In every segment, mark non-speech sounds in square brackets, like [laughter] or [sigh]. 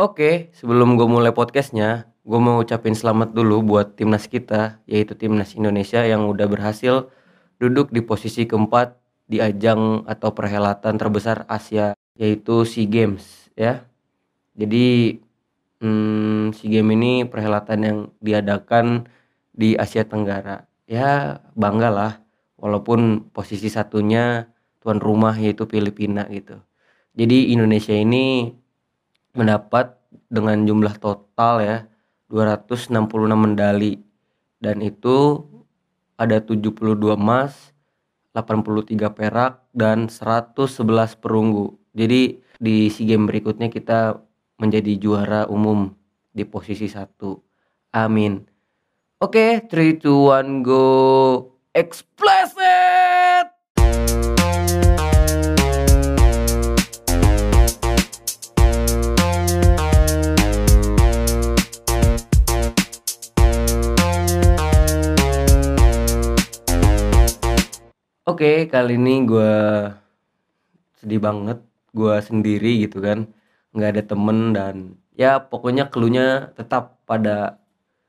Oke, sebelum gue mulai podcastnya, gue mau ucapin selamat dulu buat timnas kita, yaitu timnas Indonesia yang udah berhasil duduk di posisi keempat di ajang atau perhelatan terbesar Asia, yaitu SEA Games ya. Jadi hmm, SEA Games ini perhelatan yang diadakan di Asia Tenggara. Ya bangga lah, walaupun posisi satunya tuan rumah yaitu Filipina gitu. Jadi Indonesia ini mendapat dengan jumlah total ya 266 medali dan itu ada 72 emas, 83 perak dan 111 perunggu. Jadi di SEA Games berikutnya kita menjadi juara umum di posisi satu. Amin. Oke, 3 2 1 go. Explicit. Oke, kali ini gue sedih banget. Gue sendiri gitu kan, nggak ada temen dan ya pokoknya keluhnya tetap pada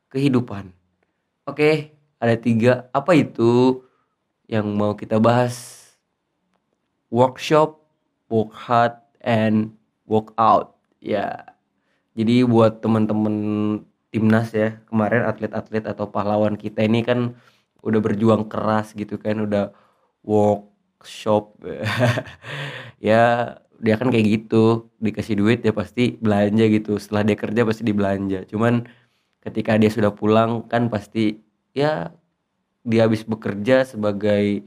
kehidupan. Oke, ada tiga. Apa itu yang mau kita bahas? Workshop, work hard, and work out. Ya, jadi buat temen-temen timnas ya kemarin atlet-atlet atau pahlawan kita ini kan udah berjuang keras gitu kan, udah workshop. [laughs] Ya dia kan kayak gitu. Dikasih duit ya pasti belanja gitu. Setelah dia kerja pasti dibelanja. Cuman ketika dia sudah pulang kan pasti ya dia habis bekerja sebagai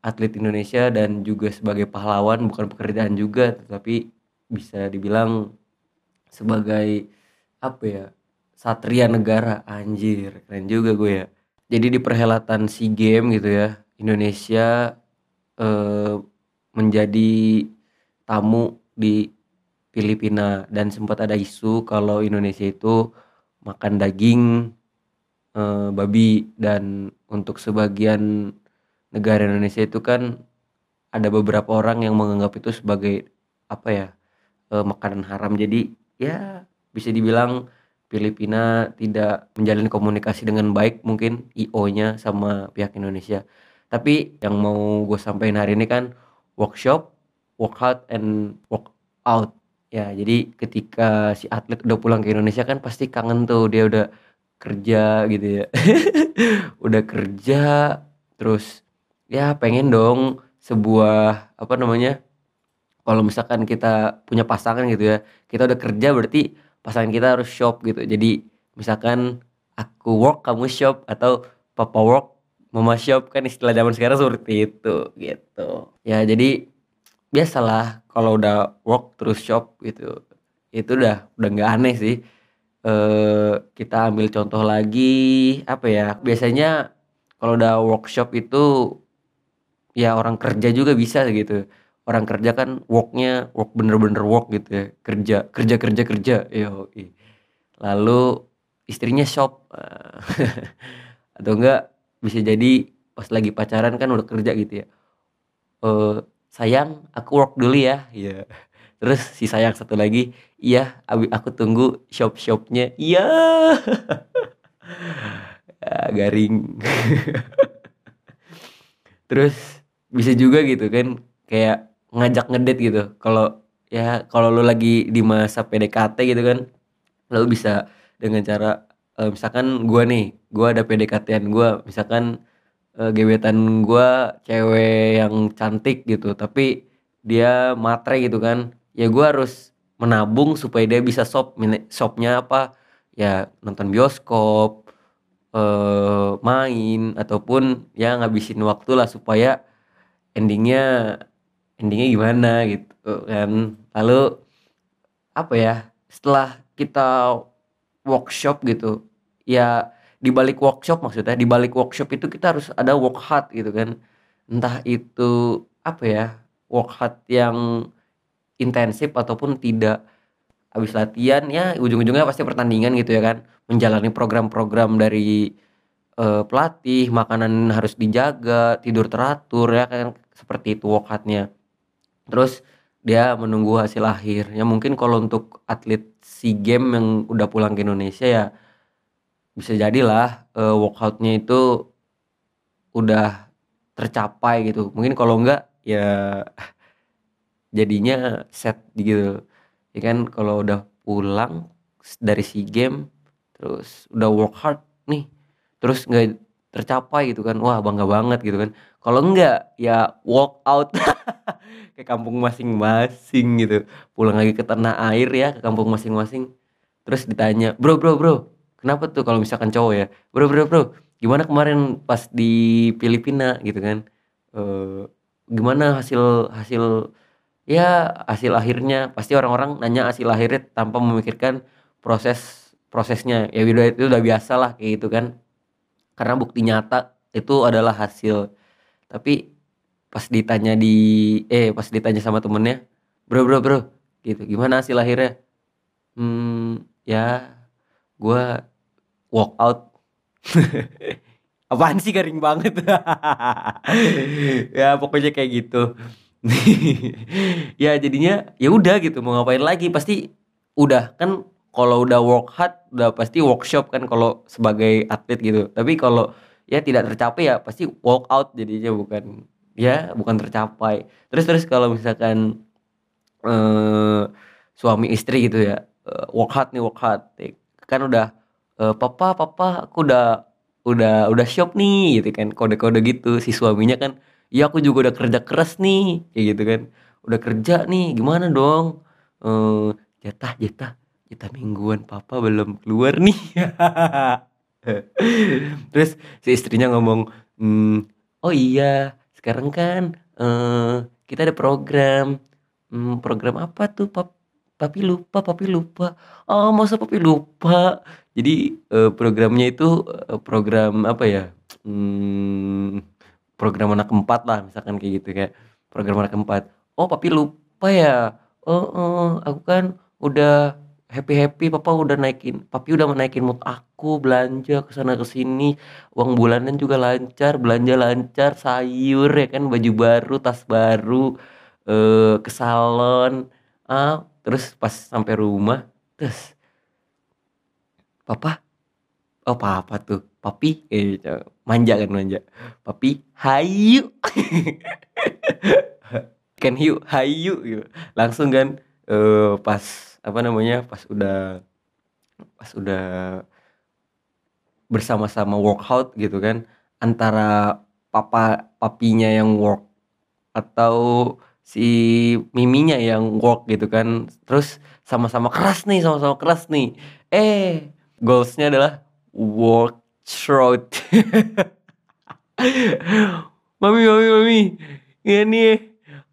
atlet Indonesia dan juga sebagai pahlawan bukan pekerjaan juga tetapi bisa dibilang sebagai apa ya satria negara. Anjir keren juga gue ya. Jadi di perhelatan SEA Games gitu ya Indonesia eh, menjadi tamu di Filipina. Dan sempat ada isu kalau Indonesia itu makan daging eh, babi. Dan untuk sebagian negara Indonesia itu kan ada beberapa orang yang menganggap itu sebagai apa ya eh, makanan haram. Jadi ya bisa dibilang Filipina tidak menjalin komunikasi dengan baik mungkin IO-nya sama pihak Indonesia tapi yang mau gue sampaikan hari ini kan workshop work hard and work out ya jadi ketika si atlet udah pulang ke Indonesia kan pasti kangen tuh dia udah kerja gitu ya. [laughs] Udah kerja terus ya pengen dong sebuah apa namanya kalau misalkan kita punya pasangan gitu ya kita udah kerja berarti pasangan kita harus shop gitu. Jadi misalkan aku work kamu shop atau papa work mama shop kan istilah zaman sekarang seperti itu gitu. Ya jadi biasalah kalau udah work terus shop gitu itu udah udah nggak aneh sih. Eh kita ambil contoh lagi apa ya biasanya kalau udah workshop itu ya orang kerja juga bisa gitu. Orang kerja kan worknya work bener-bener work gitu ya kerja kerja kerja kerja yo lalu istrinya shop [laughs] atau enggak bisa jadi pas lagi pacaran kan udah kerja gitu ya. Eh sayang aku work dulu ya. Iya. Terus si sayang satu lagi iya aku tunggu shop shopnya iya. [laughs] Ya, garing. [laughs] Terus bisa juga gitu kan kayak ngajak ngedate gitu. Kalau ya kalau lu lagi di masa PDKT gitu kan lu bisa dengan cara uh, misalkan gue nih gue ada PDKT-an gue misalkan uh, gebetan gue cewek yang cantik gitu tapi dia matre gitu kan ya gue harus menabung supaya dia bisa shop shopnya apa? Ya nonton bioskop uh, main ataupun ya ngabisin waktu lah supaya endingnya endingnya gimana gitu kan. Lalu apa ya setelah kita workshop gitu ya di balik workshop maksudnya di balik workshop itu kita harus ada work hard gitu kan. Entah itu apa ya work hard yang intensif ataupun tidak. Habis latihan ya ujung-ujungnya pasti pertandingan gitu ya kan. Menjalani program-program dari uh, pelatih makanan harus dijaga tidur teratur ya kan. Seperti itu work hardnya. Terus dia menunggu hasil akhir. Ya mungkin kalau untuk atlet si game yang udah pulang ke Indonesia ya bisa jadilah uh, workoutnya itu udah tercapai gitu. Mungkin kalau enggak ya [laughs] jadinya set gitu. Ya kan kalau udah pulang dari si game terus udah work hard nih terus nggak tercapai gitu kan wah bangga banget gitu kan. Kalau enggak ya walk out [laughs] ke kampung masing-masing gitu. Pulang lagi ke tanah air ya ke kampung masing-masing. Terus ditanya bro bro bro kenapa tuh kalau misalkan cowok ya bro bro bro gimana kemarin pas di Filipina? Gitu kan. E, gimana hasil hasil ya hasil akhirnya? Pasti orang-orang nanya hasil akhirnya tanpa memikirkan proses prosesnya. Ya itu udah biasa lah kayak gitu kan. Karena bukti nyata itu adalah hasil. Tapi pas ditanya di eh pas ditanya sama temennya bro bro bro gitu gimana hasil akhirnya? Hmm ya gue walk out. [laughs] Apaan sih garing banget? [laughs] Ya pokoknya kayak gitu. [laughs] Ya jadinya ya udah gitu mau ngapain lagi? Pasti udah kan kalau udah work hard udah pasti workshop kan kalau sebagai atlet gitu. Tapi kalau ya tidak tercapai ya pasti walk out jadinya bukan ya bukan tercapai. Terus terus kalau misalkan eh, suami istri gitu ya eh, work hard nih work hard kan udah eh, papa papa aku udah udah udah shop nih gitu kan kode-kode gitu. Si suaminya kan ya aku juga udah kerja keras nih kayak gitu kan. Udah kerja nih gimana dong? Eh, jatah jatah kita mingguan papa belum keluar nih. [laughs] Terus si istrinya ngomong hmm, oh iya sekarang kan uh, kita ada program. Hmm, program apa tuh pap papi lupa papi lupa. Oh masa papi lupa? Jadi uh, programnya itu uh, program apa ya? Hmm, program anak keempat lah misalkan kayak gitu kayak program anak keempat. Oh papi lupa ya? Oh, oh aku kan udah happy happy papa udah naikin papi udah menaikin mood aku belanja ke sana ke sini. Uang bulanan juga lancar belanja lancar sayur ya kan? Baju baru tas baru eh, ke salon. Ah terus pas sampai rumah terus papa oh papa tuh papi eh manja kan manja. Papi hayu kan [laughs] hiu hayu gitu. langsung kan eh, pas apa namanya pas udah pas udah bersama-sama workout gitu kan antara papa papinya yang work atau si miminya yang work gitu kan. Terus sama-sama keras nih sama-sama keras nih. Eh goalsnya adalah work throat [laughs] mami mami mami. Ini eh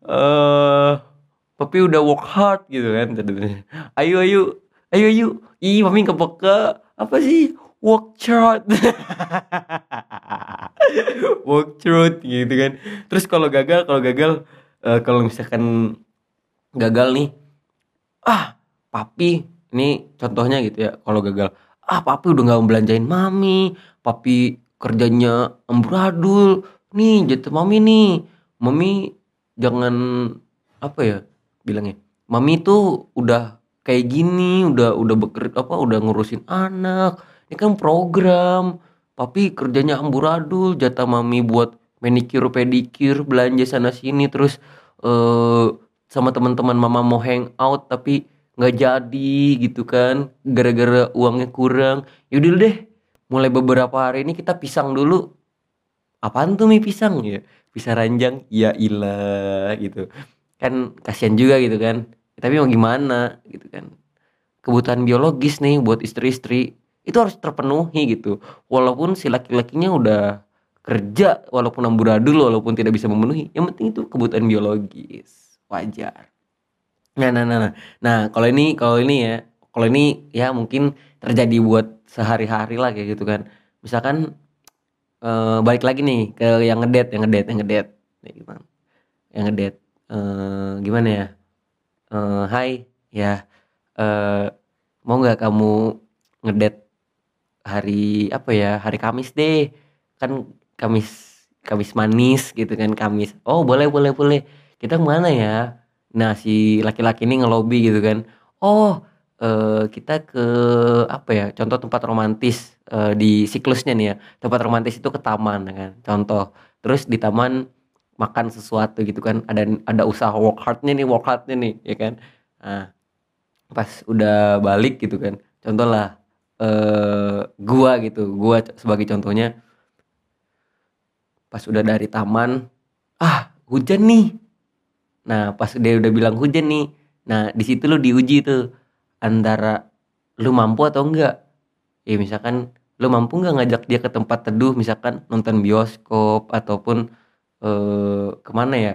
uh, tapi udah work hard gitu kan ayo ayo ayo ayo. Ih mami kepeka. Apa sih? Work hard work hard gitu kan. Terus kalau gagal kalau gagal uh, kalau misalkan gagal nih ah papi ini contohnya gitu ya kalau gagal ah papi udah nggak belanjain mami papi kerjanya amburadul nih jatuh mami nih. Mami jangan apa ya bilangnya mami tuh udah kayak gini udah udah bekerja apa udah ngurusin anak ini kan program papi kerjanya amburadul jatah mami buat manicure pedicure belanja sana sini terus eh sama teman-teman mama mau hang out tapi nggak jadi gitu kan. Gara-gara uangnya kurang. Yaudah deh mulai beberapa hari ini kita pisang dulu. Apaan tuh mie pisang? Ya pisang ranjang. Ya ilah gitu. Kan kasihan juga gitu kan. Tapi mau gimana gitu kan. Kebutuhan biologis nih buat istri-istri. Itu harus terpenuhi gitu. Walaupun si laki-lakinya udah kerja walaupun amburadul walaupun tidak bisa memenuhi. Yang penting itu kebutuhan biologis. Wajar. Nah nah nah nah, nah kalau ini kalau ini ya kalau ini ya mungkin terjadi buat sehari-hari lah kayak gitu kan. Misalkan eh, balik lagi nih ke yang ngedet yang ngedet yang ngedet. Yang ngedet. Uh, gimana ya? Uh, hai ya uh, mau nggak kamu ngedet hari apa ya hari Kamis deh? Kan Kamis Kamis manis gitu kan Kamis. Oh boleh boleh boleh. Kita ke mana ya? Nah si laki-laki ini ngelobi gitu kan. Oh eh, kita ke apa ya contoh tempat romantis eh, di siklusnya nih ya. Tempat romantis itu ke taman ya kan. Contoh. Terus di taman makan sesuatu gitu kan. Ada ada usaha work hardnya nih work hardnya nih ya kan. Nah pas udah balik gitu kan. Contoh lah eh gua gitu. Gua sebagai contohnya pas udah dari taman ah hujan nih. Nah pas dia udah bilang hujan nih nah di situ lu diuji tuh antara lu mampu atau enggak. Ya misalkan lu mampu nggak ngajak dia ke tempat teduh misalkan nonton bioskop ataupun eh ke mana ya?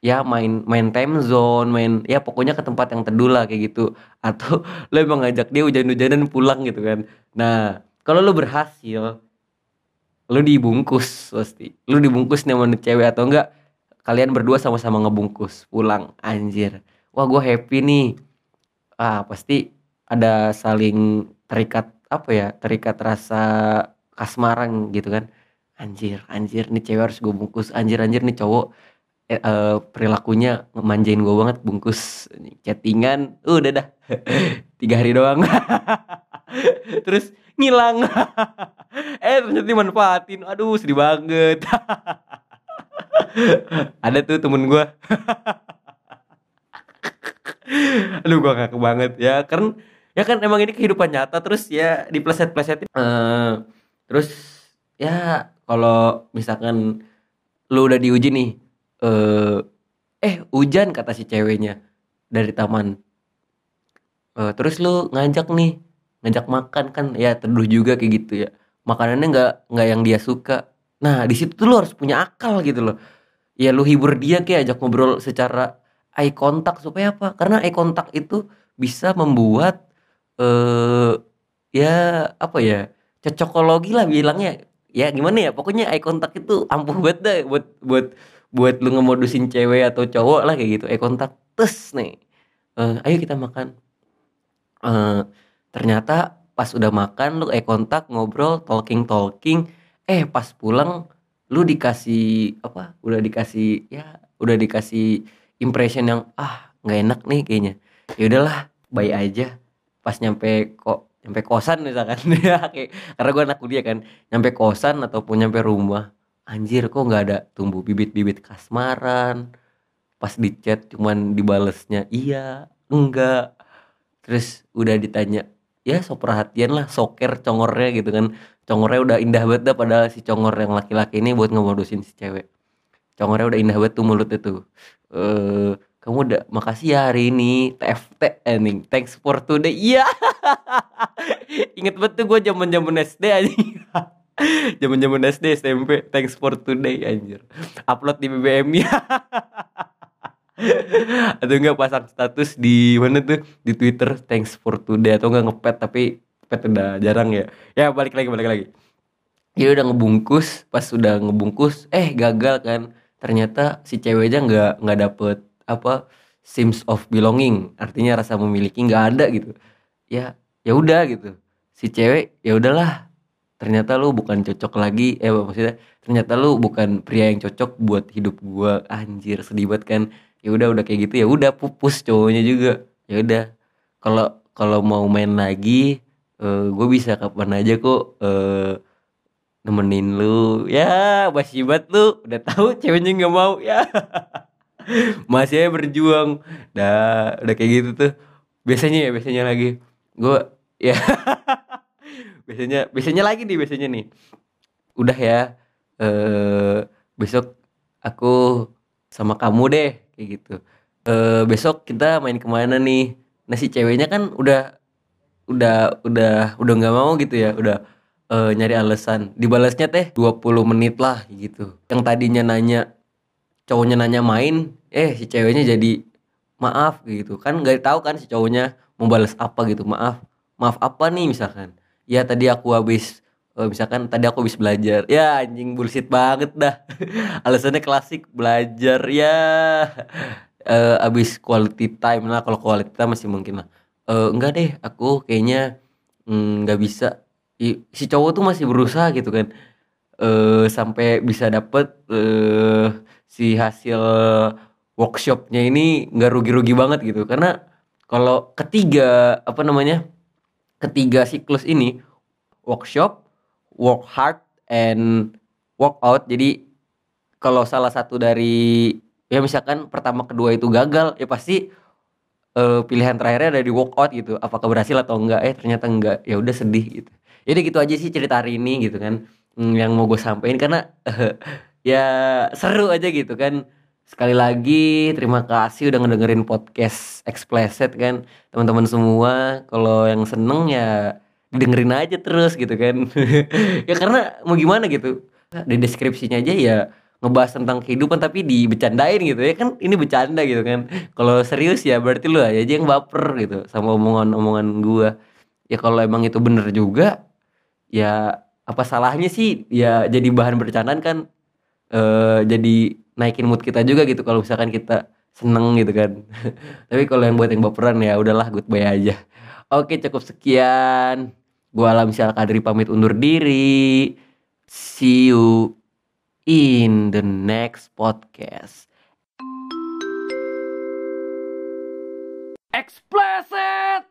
Ya main main time zone main ya pokoknya ke tempat yang teduh lah kayak gitu. Atau [laughs] lu emang ngajak dia hujan-hujanan pulang gitu kan. Nah kalau lu berhasil lu dibungkus pasti lu dibungkus nih nih cewek atau enggak? Kalian berdua sama-sama ngebungkus. Pulang anjir. Wah gue happy nih. Ah pasti ada saling terikat apa ya terikat rasa kasmaran gitu kan. Anjir anjir nih cewek harus gue bungkus. Anjir anjir nih cowok eh, eh, perilakunya manjain gue banget bungkus. Chattingan uh, udah dah. [laughs] Tiga hari doang. [laughs] Terus ngilang [laughs] eh ternyata dimanfaatin. Aduh sedih banget. [laughs] Ada tuh temen gue [laughs] aduh gue ngakak banget. Ya kan ya kan emang ini kehidupan nyata terus ya dipleset-plesetin. Eh, terus ya kalau misalkan lu udah diuji nih eh eh hujan kata si ceweknya dari taman. Eh, terus lu ngajak nih ngajak makan kan ya teduh juga kayak gitu ya makanannya nggak nggak yang dia suka. Nah di situ lu harus punya akal gitu loh. Ya lu hibur dia kayak ajak ngobrol secara eye contact supaya apa? Karena eye contact itu bisa membuat eh ya apa ya cocokologi lah bilangnya. Ya gimana ya? Pokoknya eye contact itu ampuh banget deh buat buat buat lu ngemodusin cewek atau cowok lah kayak gitu. Eye contact tes nih. Eh, ayo kita makan. Eh ternyata pas udah makan lu eye contact ngobrol talking talking. Eh pas pulang lu dikasih apa udah dikasih ya udah dikasih impression yang ah nggak enak nih kayaknya. Ya udahlah baik aja. Pas nyampe kok nyampe kosan misalkan. [laughs] Ya kayak karena gue anak kuliah kan. Nyampe kosan ataupun nyampe rumah anjir kok nggak ada tumbuh bibit-bibit kasmaran? Pas di chat cuman dibalesnya iya enggak. Terus udah ditanya ya so perhatian lah soker congornya gitu kan. Congornya udah indah banget dah padahal si congor yang laki-laki ini buat ngemodusin si cewek. Congornya udah indah banget tuh mulutnya tuh. Eh kamu udah makasih ya hari ini TFT ending thanks for today. Iya. [laughs] Inget banget tuh gue zaman zaman SD anjing. [laughs] Zaman zaman SD SMP thanks for today anjir. Upload di BBM ya [laughs] [laughs] atau enggak pasang status di mana tuh? Di Twitter thanks for today. Atau enggak ngepet tapi pet udah jarang ya. Ya balik lagi balik lagi. Ya udah ngebungkus pas udah ngebungkus eh gagal kan. Ternyata si ceweknya nggak nggak dapet apa sense of belonging. Artinya rasa memiliki nggak ada gitu. Ya ya udah gitu. Si cewek ya udahlah ternyata lu bukan cocok lagi. Eh maksudnya ternyata lu bukan pria yang cocok buat hidup gua. Anjir sedih banget kan ya udah udah kayak gitu ya udah pupus cowoknya juga. Ya udah kalau kalau mau main lagi eh gue bisa kapan aja kok eh nemenin lu. Ya masih banget lu. Udah tahu ceweknya nggak mau ya. [laughs] Masih aja berjuang. Dah udah kayak gitu tuh. Biasanya ya biasanya lagi. Gue ya. [laughs] Biasanya biasanya lagi nih biasanya nih. Udah ya eh besok aku sama kamu deh kayak gitu. Eh besok kita main ke mana nih? Nah si ceweknya kan udah udah udah udah nggak mau gitu ya udah eh, nyari alasan. Dibalasnya teh 20 menit lah gitu. Yang tadinya nanya cowoknya nanya main eh si ceweknya jadi maaf gitu. Kan nggak tahu kan si cowoknya mau balas apa gitu maaf maaf apa nih misalkan. Ya tadi aku habis eh, misalkan tadi aku habis belajar. Ya anjing bullshit banget dah. [laughs] Alasannya klasik belajar. Ya eh habis quality time lah. Kalau quality time masih mungkin lah. Eh, enggak deh aku kayaknya mm, nggak bisa. I- si cowok tuh masih berusaha gitu kan. Eh sampai bisa dapet eh si hasil workshopnya ini nggak rugi-rugi banget gitu. Karena kalau ketiga apa namanya ketiga siklus ini workshop work hard and work out. Jadi kalau salah satu dari ya misalkan pertama kedua itu gagal ya pasti uh, pilihan terakhirnya ada di walk out gitu. Apakah berhasil atau enggak? Eh ternyata enggak. Ya udah sedih gitu. Jadi gitu aja sih cerita hari ini gitu kan hmm, yang mau gue sampaikan. Karena [laughs] ya seru aja gitu kan. Sekali lagi terima kasih udah ngedengerin podcast explicit kan. Teman-teman semua kalau yang seneng ya dengerin aja terus gitu kan. [laughs] Ya karena mau gimana gitu. Di deskripsinya aja ya ngebahas tentang kehidupan tapi dibecandain gitu ya. Kan ini bercanda gitu kan. Kalau serius ya berarti lu aja yang baper gitu sama omongan-omongan gua. Ya kalau emang itu bener juga ya apa salahnya sih? Ya jadi bahan bercandaan kan eh jadi naikin mood kita juga gitu kalau misalkan kita seneng gitu kan. [laughs] Tapi kalau yang buat yang baperan ya udahlah goodbye aja. Oke cukup sekian gua alam sial kadri pamit undur diri see you in the next podcast. Explicit!